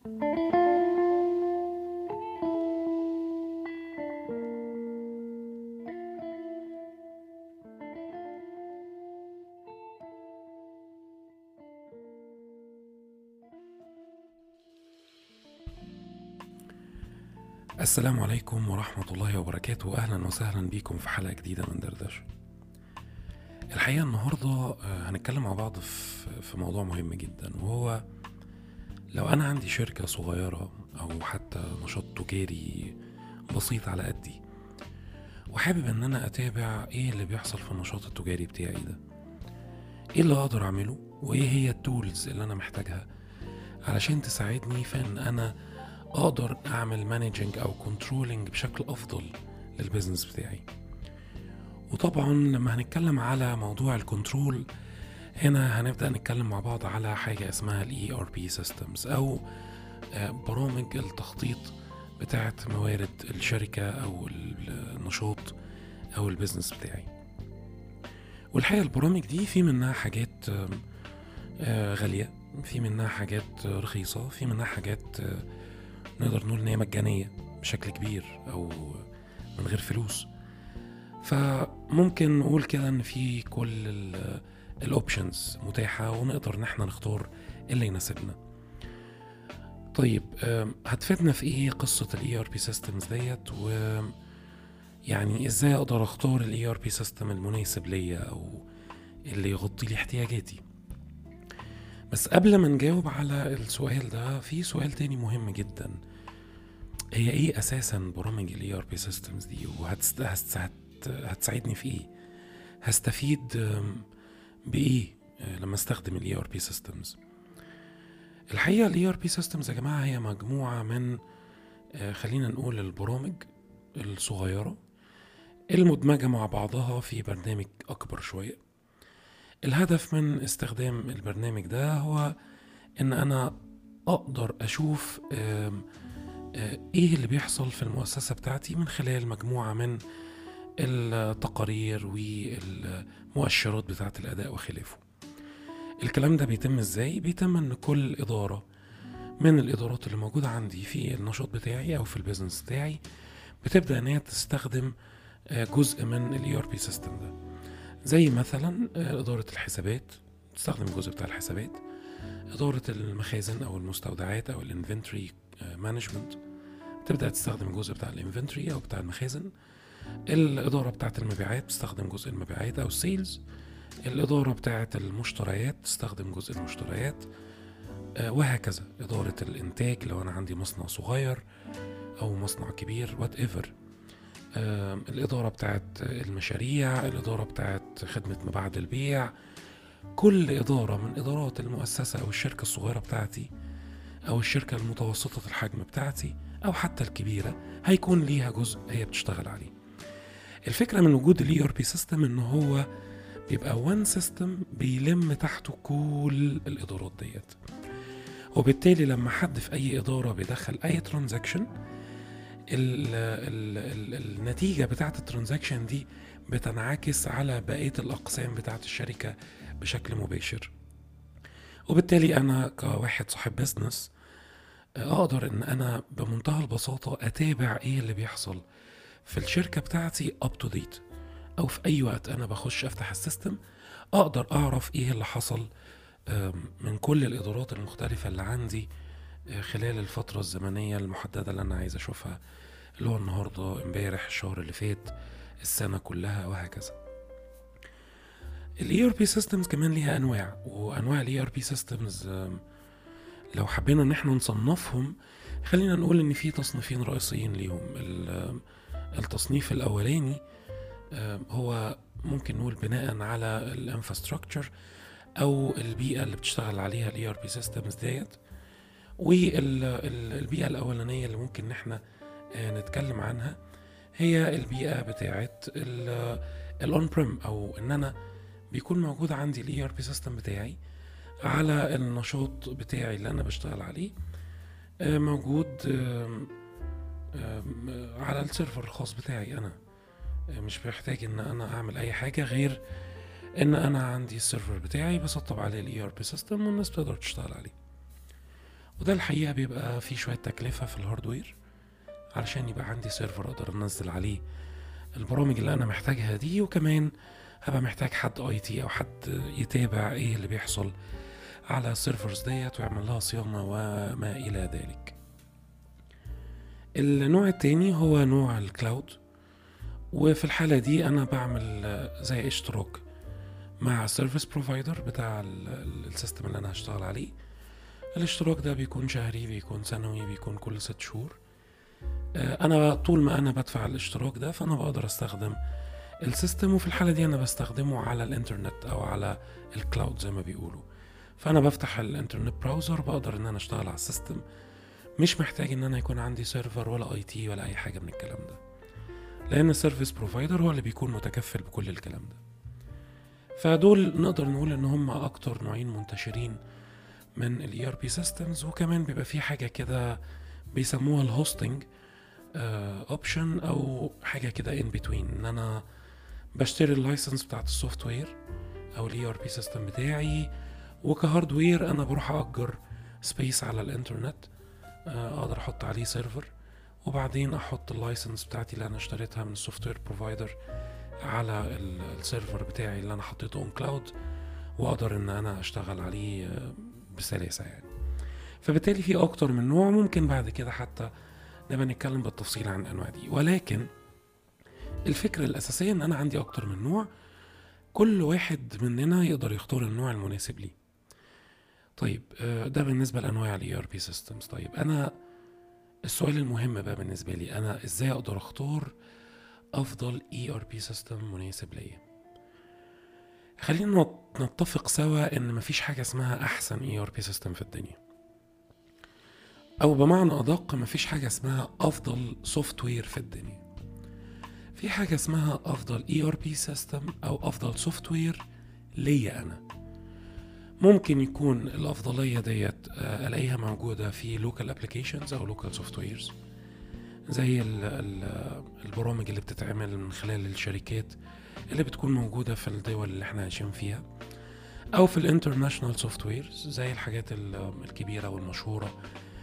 السلام عليكم ورحمة الله وبركاته. أهلا وسهلا بكم في حلقة جديدة من دردش الحقيقة النهاردة آه، هنتكلم مع بعض في موضوع مهم جدا وهو لو أنا عندي شركة صغيرة أو حتى نشاط تجاري بسيط على قدي وحابب إن أنا أتابع إيه اللي بيحصل في النشاط التجاري بتاعي ده؟ إيه اللي أقدر أعمله؟ وإيه هي ال tools اللي أنا محتاجها؟ علشان تساعدني في إن أنا أقدر أعمل managing أو controlling بشكل أفضل لل business بتاعي. وطبعا لما هنتكلم على موضوع ال control هنا هنبدأ نتكلم مع بعض على حاجة اسمها ERP systems أو آه، برامج التخطيط بتاعة موارد الشركة أو النشاط أو ال business بتاعي. والحقيقة البرامج دي في منها حاجات آه، آه، غالية في منها حاجات رخيصة في منها حاجات نقدر نقول إن هي مجانية بشكل كبير أو من غير فلوس. فممكن نقول كده إن في كل ال options متاحة ونقدر ان إحنا نختار اللي يناسبنا. طيب هتفيدنا في إيه قصة ال ERP systems ديت؟ و يعني إزاي أقدر أختار ال ERP system المناسب ليا أو اللي يغطي لي احتياجاتي؟ بس قبل ما نجاوب على السؤال ده في سؤال تاني مهم جدا. هي إيه أساسا برامج ال ERP systems دي؟ وهتساعدني في إيه؟ هستفيد بإيه؟ آه، لما استخدم ال ERP systems الحقيقة ال ERP systems يا جماعة هي مجموعة من آه، خلينا نقول البرامج الصغيرة المدمجة مع بعضها في برنامج أكبر شوية. الهدف من استخدام البرنامج ده هو إن أنا أقدر أشوف آه، إيه اللي بيحصل في المؤسسة بتاعتي من خلال مجموعة من التقارير والمؤشرات بتاعة الأداء وخلافه. الكلام ده بيتم إزاي؟ بيتم إن كل إدارة من الإدارات اللي موجودة عندي في النشاط بتاعي أو في ال business بتاعي بتبدأ إن هي تستخدم آه، جزء من ال ERP system ده. زي مثلا آه، إدارة الحسابات تستخدم الجزء بتاع الحسابات. إدارة المخازن أو المستودعات أو ال inventory management تبدأ تستخدم الجزء بتاع ال inventory أو بتاع المخازن. الإدارة بتاعه المبيعات تستخدم جزء المبيعات أو ال sales. الإدارة بتاعه المشتريات تستخدم جزء المشتريات. آه، وهكذا. إدارة الإنتاج لو أنا عندي مصنع صغير أو مصنع كبير whatever الإدارة بتاعت المشاريع الإدارة بتاعت خدمة ما بعد البيع. كل إدارة من إدارات المؤسسة أو الشركة الصغيرة بتاعتي أو الشركة المتوسطة الحجم بتاعتي أو حتى الكبيرة هيكون ليها جزء هي بتشتغل عليه. الفكرة من وجود ال ERP system إن هو بيبقى one system بيلم تحته كل الإدارات ديت. وبالتالي لما حد في أي إدارة بيدخل أي transaction النتيجة بتاعت ال transaction دي بتنعكس على بقية الأقسام بتاعت الشركة بشكل مباشر. وبالتالي أنا كواحد صاحب business أقدر إن أنا بمنتهى البساطة أتابع إيه اللي بيحصل. في الشركة بتاعتي up to date أو في أي وقت أنا بخش أفتح ال system أقدر أعرف إيه اللي حصل من كل الإدارات المختلفة اللي عندي آه، خلال الفترة الزمنية المحددة اللي أنا عايز أشوفها اللي هو النهارده إمبارح الشهر اللي فات السنة كلها وهكذا. ال ERP systems كمان ليها أنواع وأنواع ال ERP systems لو حبينا إن إحنا نصنفهم خلينا نقول إن في تصنيفين رئيسيين ليهم. التصنيف الأولاني هو ممكن نقول بناء على ال infrastructure أو البيئة اللي بتشتغل عليها ال ERP systems ديت والبيئه الأولانية اللي ممكن ان إحنا آه، نتكلم عنها هي البيئة بتاعه ال on-prem أو إن أنا بيكون موجود عندي ال ERP system بتاعي على النشاط بتاعي اللي أنا بشتغل عليه آه، موجود على ال server الخاص بتاعي أنا. آه، مش بحتاج إن أنا أعمل أي حاجة غير إن أنا عندي ال server بتاعي بسطب عليه ال ERP system والناس بتقدر تشتغل عليه. وده الحقيقة بيبقى فيه شوية تكلفة في ال hardware علشان يبقى عندي server أقدر أنزل عليه البرامج اللي أنا محتاجها دي وكمان هبقى محتاج حد IT أو حد يتابع إيه اللي بيحصل على ال servers ديت ويعمل لها صيانة وما إلى ذلك. النوع التاني هو نوع ال cloud وفي الحالة دي أنا بعمل زي اشتراك مع service provider بتاع ال- ال- ال system اللي أنا هشتغل عليه. الاشتراك ده بيكون شهري بيكون سنوي بيكون كل ست شهور. آه، أنا طول ما أنا بدفع الاشتراك ده فأنا بقدر أستخدم ال system وفي الحالة دي أنا بستخدمه على الإنترنت أو على ال cloud زي ما بيقولوا. فأنا بفتح ال internet browser بقدر إن أنا أشتغل على ال system. مش محتاج إن أنا يكون عندي server ولا IT ولا أي حاجة من الكلام ده. لأن ال service provider هو اللي بيكون متكفل بكل الكلام ده. فدول نقدر نقول إن هم أكتر نوعين منتشرين من ال ERP systems وكمان بيبقى في حاجة كده بيسموها ال hosting option أو حاجة كده in between إن أنا بشتري ال license بتاعت ال software أو ال ERP system بتاعي وك hardware أنا بروح أجر space على الإنترنت. آه، أقدر أحط عليه server وبعدين أحط ال license بتاعتي اللي أنا اشتريتها من ال software provider على ال- ال server بتاعي اللي أنا حطيته on cloud وأقدر إن أنا أشتغل عليه آه، بسلاسة يعني. فبالتالي في أكتر من نوع ممكن بعد كده حتى نبقى نتكلم بالتفصيل عن الأنواع دي. ولكن الفكرة الأساسية إن أنا عندي أكتر من نوع كل واحد مننا يقدر يختار النوع المناسب ليه. طيب آه، ده لأنواع ال ERP systems طيب أنا السؤال المهم بقى بالنسبة لي أنا إزاي أقدر أختار أفضل ERP system مناسب ليا؟ خلينا نت- نتفق سوا إن مفيش حاجة اسمها ERP system في الدنيا. أو بمعنى أدق مفيش حاجة اسمها أفضل software في الدنيا. في حاجة اسمها ERP system أو أفضل software ليا أنا. ممكن يكون الأفضلية ديت آه، ألاقيها موجودة في local applications أو local softwares زي ال ال البرامج اللي بتتعمل من خلال الشركات اللي بتكون موجودة في الدول اللي إحنا عايشين فيها أو في ال international softwares زي الحاجات ال- الكبيرة والمشهورة.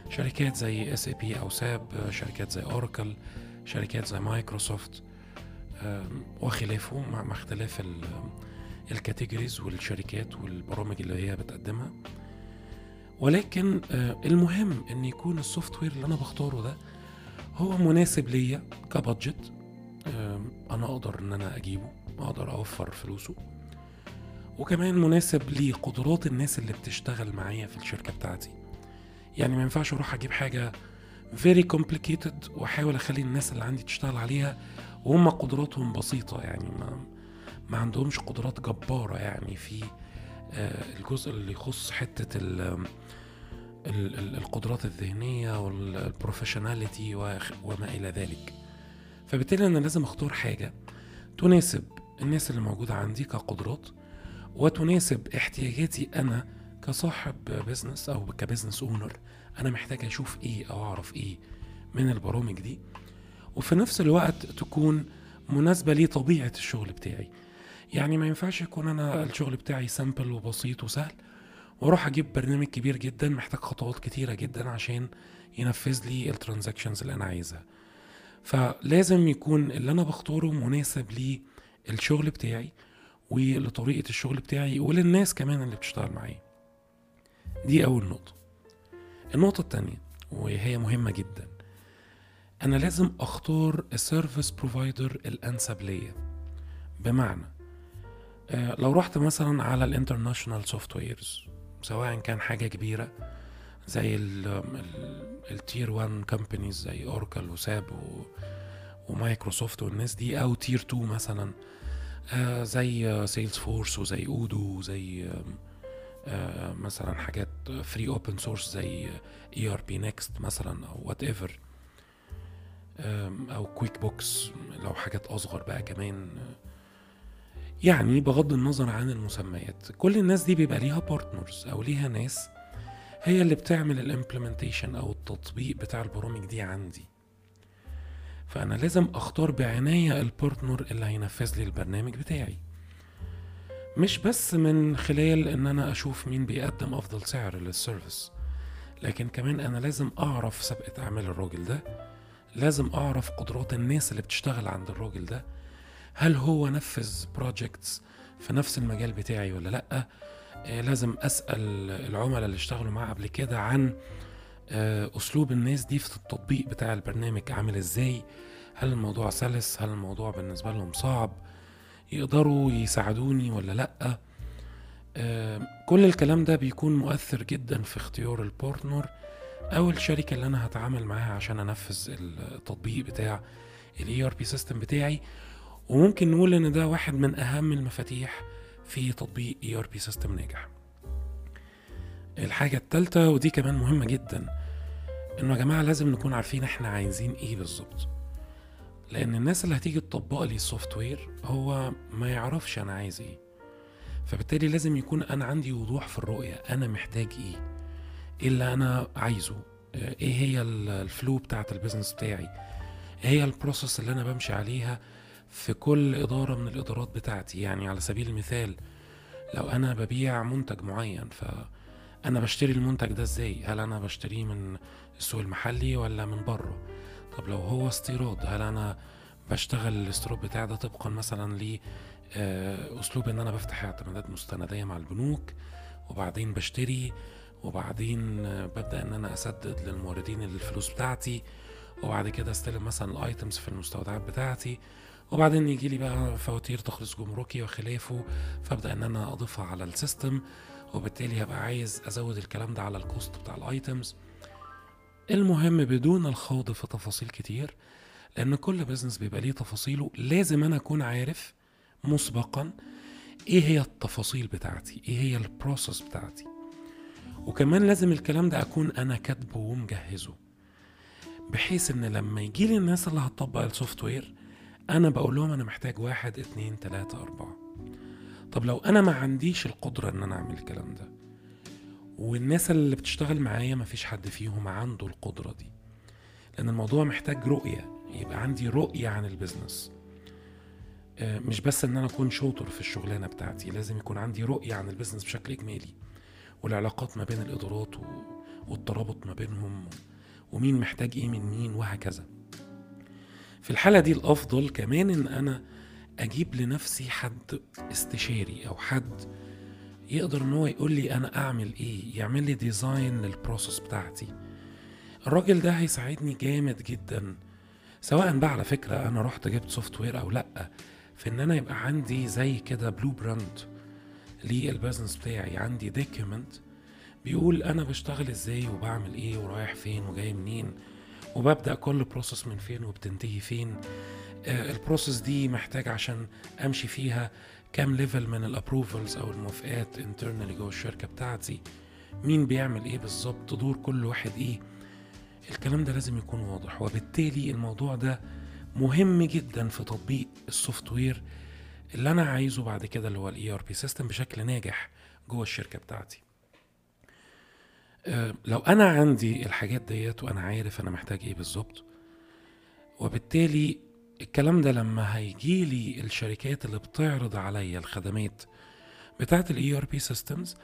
شركات زي SAP أو SAP شركات زي Oracle شركات زي مايكروسوفت وخلافه مع اختلاف ال categories والشركات والبرامج اللي هي بتقدمها. ولكن آه، المهم إن يكون ال software اللي أنا بختاره ده هو مناسب ليا ك budget آم، أنا أقدر إن أنا أجيبه أقدر أوفر فلوسه وكمان مناسب لقدرات الناس اللي بتشتغل معايا في الشركة بتاعتي. يعني ما ينفعش أروح أجيب حاجة very complicated وأحاول أخلي الناس اللي عندي تشتغل عليها وهم قدراتهم بسيطة يعني ما ما عندهمش قدرات جبارة يعني في آه، الجزء اللي يخص حتة ال ال- ال- القدرات الذهنية والبروفيشناليتي وما إلى ذلك. فبالتالي أنا لازم أختار حاجة تناسب الناس اللي موجودة عندي كقدرات وتناسب احتياجاتي أنا كصاحب business أو ك business owner أنا محتاج أشوف إيه أو أعرف إيه من البرامج دي. وفي نفس الوقت تكون مناسبة لطبيعة الشغل بتاعي. يعني ما ينفعش يكون أنا الشغل بتاعي simple وبسيط وسهل وأروح أجيب برنامج كبير جدا محتاج خطوات كتيرة جدا عشان ينفذ لي ال transactions اللي أنا عايزها. فلازم يكون اللي أنا بختاره مناسب للشغل بتاعي ولطريقة الشغل بتاعي وللناس كمان اللي بتشتغل معايا. دي أول نقطة. النقطة التانية وهي مهمة جدا أنا لازم أختار ال service provider الأنسب ليا. بمعنى لو رحت مثلا على ال international softwares سواء كان حاجة كبيرة زي ال tier 1 companies زي Oracle و SAP ومايكروسوفت والناس دي أو tier 2 مثلا آه، زي Salesforce وزي Odoo وزي آه، مثلا حاجات free open source زي ERPNext مثلا أو whatever أو QuickBooks لو حاجات أصغر بقى كمان. يعني بغض النظر عن المسميات كل الناس دي بيبقى ليها partners أو ليها ناس هي اللي بتعمل ال implementation أو التطبيق بتاع البرامج دي عندي. فأنا لازم أختار بعناية ال partner اللي هينفذ لي البرنامج بتاعي. مش بس من خلال إن أنا أشوف مين بيقدم أفضل سعر لل service لكن كمان أنا لازم أعرف سابقة اعمال الراجل ده لازم أعرف قدرات الناس اللي بتشتغل عند الراجل ده هل هو نفذ projects في نفس المجال بتاعي ولا لأ؟ آه، لازم أسأل العملاء اللي اشتغلوا معاه قبل كده عن آه، أسلوب الناس دي في التطبيق بتاع البرنامج عامل إزاي؟ هل الموضوع سلس؟ هل الموضوع بالنسبة لهم صعب؟ يقدروا يساعدوني ولا لأ؟ آه، كل الكلام ده بيكون مؤثر جدا في اختيار ال partner أو الشركة اللي أنا هتعامل معاها عشان أنفذ التطبيق بتاع ال ERP system بتاعي. وممكن نقول إن ده واحد من أهم المفاتيح في تطبيق ERP system ناجح. الحاجة التالتة ودي كمان مهمة جدا إنه يا جماعة لازم نكون عارفين إحنا عايزين إيه بالظبط. لأن الناس اللي هتيجي تطبق لي ال software هو ما يعرفش أنا عايز إيه. فبالتالي لازم يكون أنا عندي وضوح في الرؤية أنا محتاج إيه؟ إيه اللي أنا عايزه؟ إيه هي ال- flow بتاعت ال business بتاعي؟ إيه هي ال process اللي أنا بمشي عليها؟ في كل إدارة من الإدارات بتاعتي. يعني على سبيل المثال لو أنا ببيع منتج معين فأنا بشتري المنتج ده إزاي؟ هل أنا بشتريه من السوق المحلي ولا من بره؟ طب لو هو استيراد هل أنا بشتغل الاستيراد بتاعي ده طبقا مثلا ل آه، إن أنا بفتح اعتمادات مستندية مع البنوك وبعدين بشتري وبعدين ببدأ إن أنا أسدد للموردين الفلوس بتاعتي وبعد كده أستلم مثلا الايتمز في المستودعات بتاعتي وبعدين يجي لي بقى فواتير تخلص جمركي وخلافه فأبدأ إن أنا أضيفها على ال system وبالتالي هبقى عايز أزود الكلام ده على ال cost بتاع ال items المهم بدون الخوض في تفاصيل كتير لأن كل بزنس بيبقى ليه تفاصيله لازم أنا أكون عارف مسبقا إيه هي التفاصيل بتاعتي إيه هي ال process بتاعتي. وكمان لازم الكلام ده أكون أنا كاتبه ومجهزه بحيث إن لما يجي لي الناس اللي هتطبق ال software أنا بقول لهم أنا محتاج واحد اتنين تلاتة أربعة طب لو أنا ما عنديش القدرة إن أنا أعمل الكلام ده والناس اللي بتشتغل معايا ما فيش حد فيهم عنده القدرة دي لأن الموضوع محتاج رؤية يبقى عندي رؤية عن ال business آه، مش بس إن أنا أكون شاطر في الشغلانة بتاعتي لازم يكون عندي رؤية عن ال business بشكل إجمالي والعلاقات ما بين الإدارات. والترابط ما بينهم ومين محتاج إيه من مين وهكذا في الحالة دي الأفضل كمان إن أنا أجيب لنفسي حد استشاري أو حد يقدر إن هو يقول لي أنا أعمل إيه يعمل لي design لل process بتاعتي. الراجل ده هيساعدني جامد جدا سواء بقى على فكرة أنا رحت جبت software أو لأ في إن أنا يبقى عندي زي كده blueprint لل business بتاعي عندي document بيقول أنا بشتغل إزاي وبعمل إيه ورايح فين وجاي منين. وببدأ كل process من فين وبتنتهي فين. آه، ال process دي محتاج عشان أمشي فيها كام level من ال approvals أو الموافقات internally جوه الشركة بتاعتي. مين بيعمل إيه بالظبط؟ دور كل واحد إيه؟ الكلام ده لازم يكون واضح وبالتالي الموضوع ده مهم جدا في تطبيق ال software اللي أنا عايزه بعد كده اللي هو ال ERP system بشكل ناجح جوه الشركة بتاعتي. لو أنا عندي الحاجات ديت وأنا عارف أنا محتاج إيه بالظبط وبالتالي الكلام ده لما هيجي لي الشركات اللي بتعرض عليا الخدمات بتاعه ال ERP systems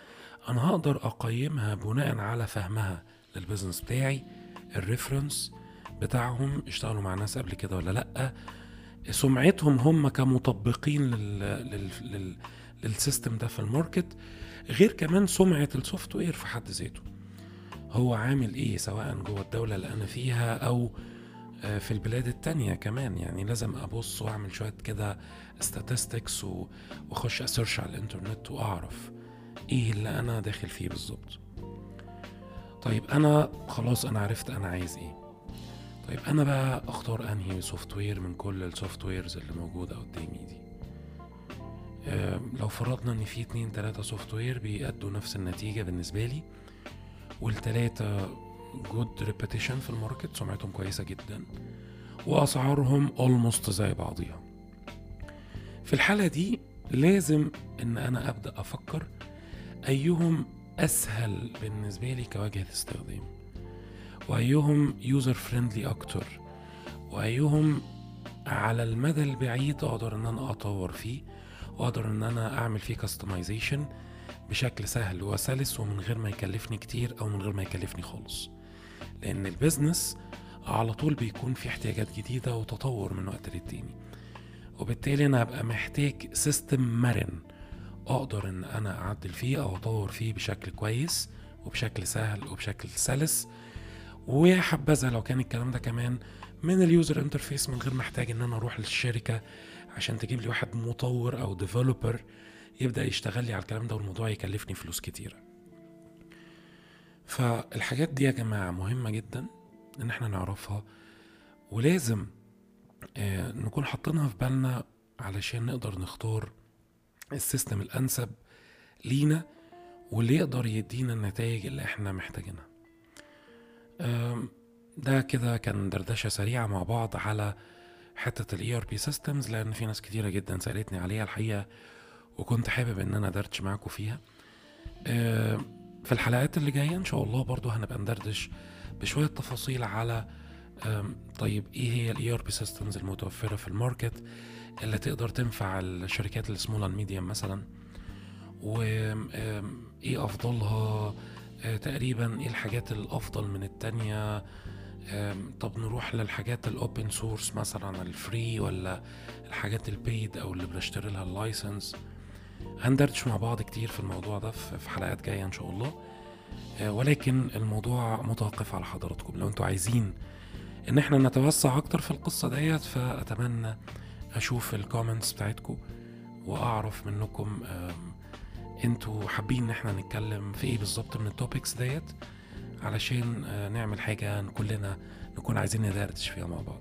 أنا هقدر أقيمها بناء على فهمها للبزنس بتاعي ال reference بتاعهم اشتغلوا مع ناس قبل كده ولا لأ سمعتهم هم كمطبقين لل... لل... لل... لل system ده في ال market غير كمان سمعة ال software في حد ذاته. هو عامل إيه سواء جوه الدولة اللي أنا فيها أو آه، في البلاد التانية كمان. يعني لازم أبص وأعمل شوية كده statistics وأخش ا search على الإنترنت وأعرف إيه اللي أنا داخل فيه بالظبط. طيب أنا خلاص أنا عرفت أنا عايز إيه. طيب أنا بقى أختار أنهي software من كل ال softwares اللي موجودة قدامي دي. آه، لو فرضنا إن في اتنين تلاتة software بيأدوا نفس النتيجة بالنسبة لي والتلاتة good reputation في ال market سمعتهم كويسة جدا وأسعارهم almost زي بعضيها. في الحالة دي لازم إن أنا أبدأ أفكر أيهم أسهل بالنسبة لي كواجهة استخدام وأيهم user friendly أكتر وأيهم على المدى البعيد أقدر إن أنا أطور فيه وأقدر إن أنا أعمل فيه customization بشكل سهل وسلس ومن غير ما يكلفني كتير أو من غير ما يكلفني خالص. لأن ال business على طول بيكون في احتياجات جديدة وتطور من وقت للتاني. وبالتالي أنا هبقى محتاج system مرن أقدر إن أنا أعدل فيه أو أطور فيه بشكل كويس وبشكل سهل وبشكل سلس. ويا حبذا لو كان الكلام ده كمان من ال user interface من غير ما أحتاج إن أنا أروح للشركة عشان تجيب لي واحد مطور أو developer يبدأ يشتغل لي على الكلام ده والموضوع يكلفني فلوس كتيرة. فالحاجات دي يا جماعة مهمة جدا إن إحنا نعرفها ولازم آه، نكون حاطينها في بالنا علشان نقدر نختار ال system الأنسب لينا واللي يقدر يدينا النتائج اللي إحنا محتاجينها. ده كده كان دردشة سريعة مع بعض على حتة ال ERP systems لأن في ناس كتيرة جدا سألتني عليها الحقيقة. وكنت حابب إن أنا دردش معاكم فيها. آم، في الحلقات اللي جاية إن شاء الله برضو هنبقى ندردش بشوية تفاصيل على طيب إيه هي ال ERP systems المتوفرة في ال market اللي تقدر تنفع الشركات ال small and medium مثلا وايه أفضلها آه، تقريبا إيه الحاجات الأفضل من التانية؟ طب نروح للحاجات ال open source مثلا ال free ولا الحاجات ال paid أو اللي بنشتري لها ال license هندردش مع بعض كتير في الموضوع ده في حلقات جاية إن شاء الله. آه، ولكن الموضوع متوقف على حضراتكم. لو أنتوا عايزين إن إحنا نتوسع أكتر في القصة ديت فأتمنى أشوف ال comments بتاعتكم وأعرف منكم أنتوا حابين إن إحنا نتكلم في إيه بالظبط من ال topics ديت علشان آه، نعمل حاجة كلنا نكون عايزين ندردش فيها مع بعض.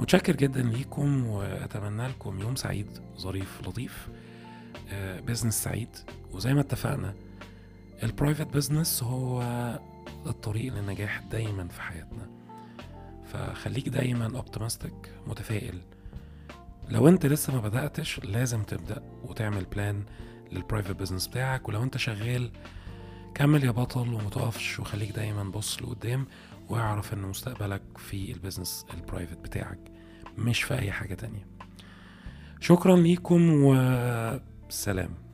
متشكر جدا ليكم وأتمنى لكم يوم سعيد ظريف لطيف. business سعيد. وزي ما اتفقنا ال private business هو الطريق للنجاح دايما في حياتنا. فخليك دايما optimistic متفائل. لو انت لسه ما بدأتش لازم تبدأ وتعمل plan لل private business بتاعك. ولو انت شغال كمل يا بطل ومتقفش. وخليك دايما بص لقدام واعرف إن مستقبلك في ال business ال private بتاعك. مش في أي حاجة تانية. شكرا ليكم وسلام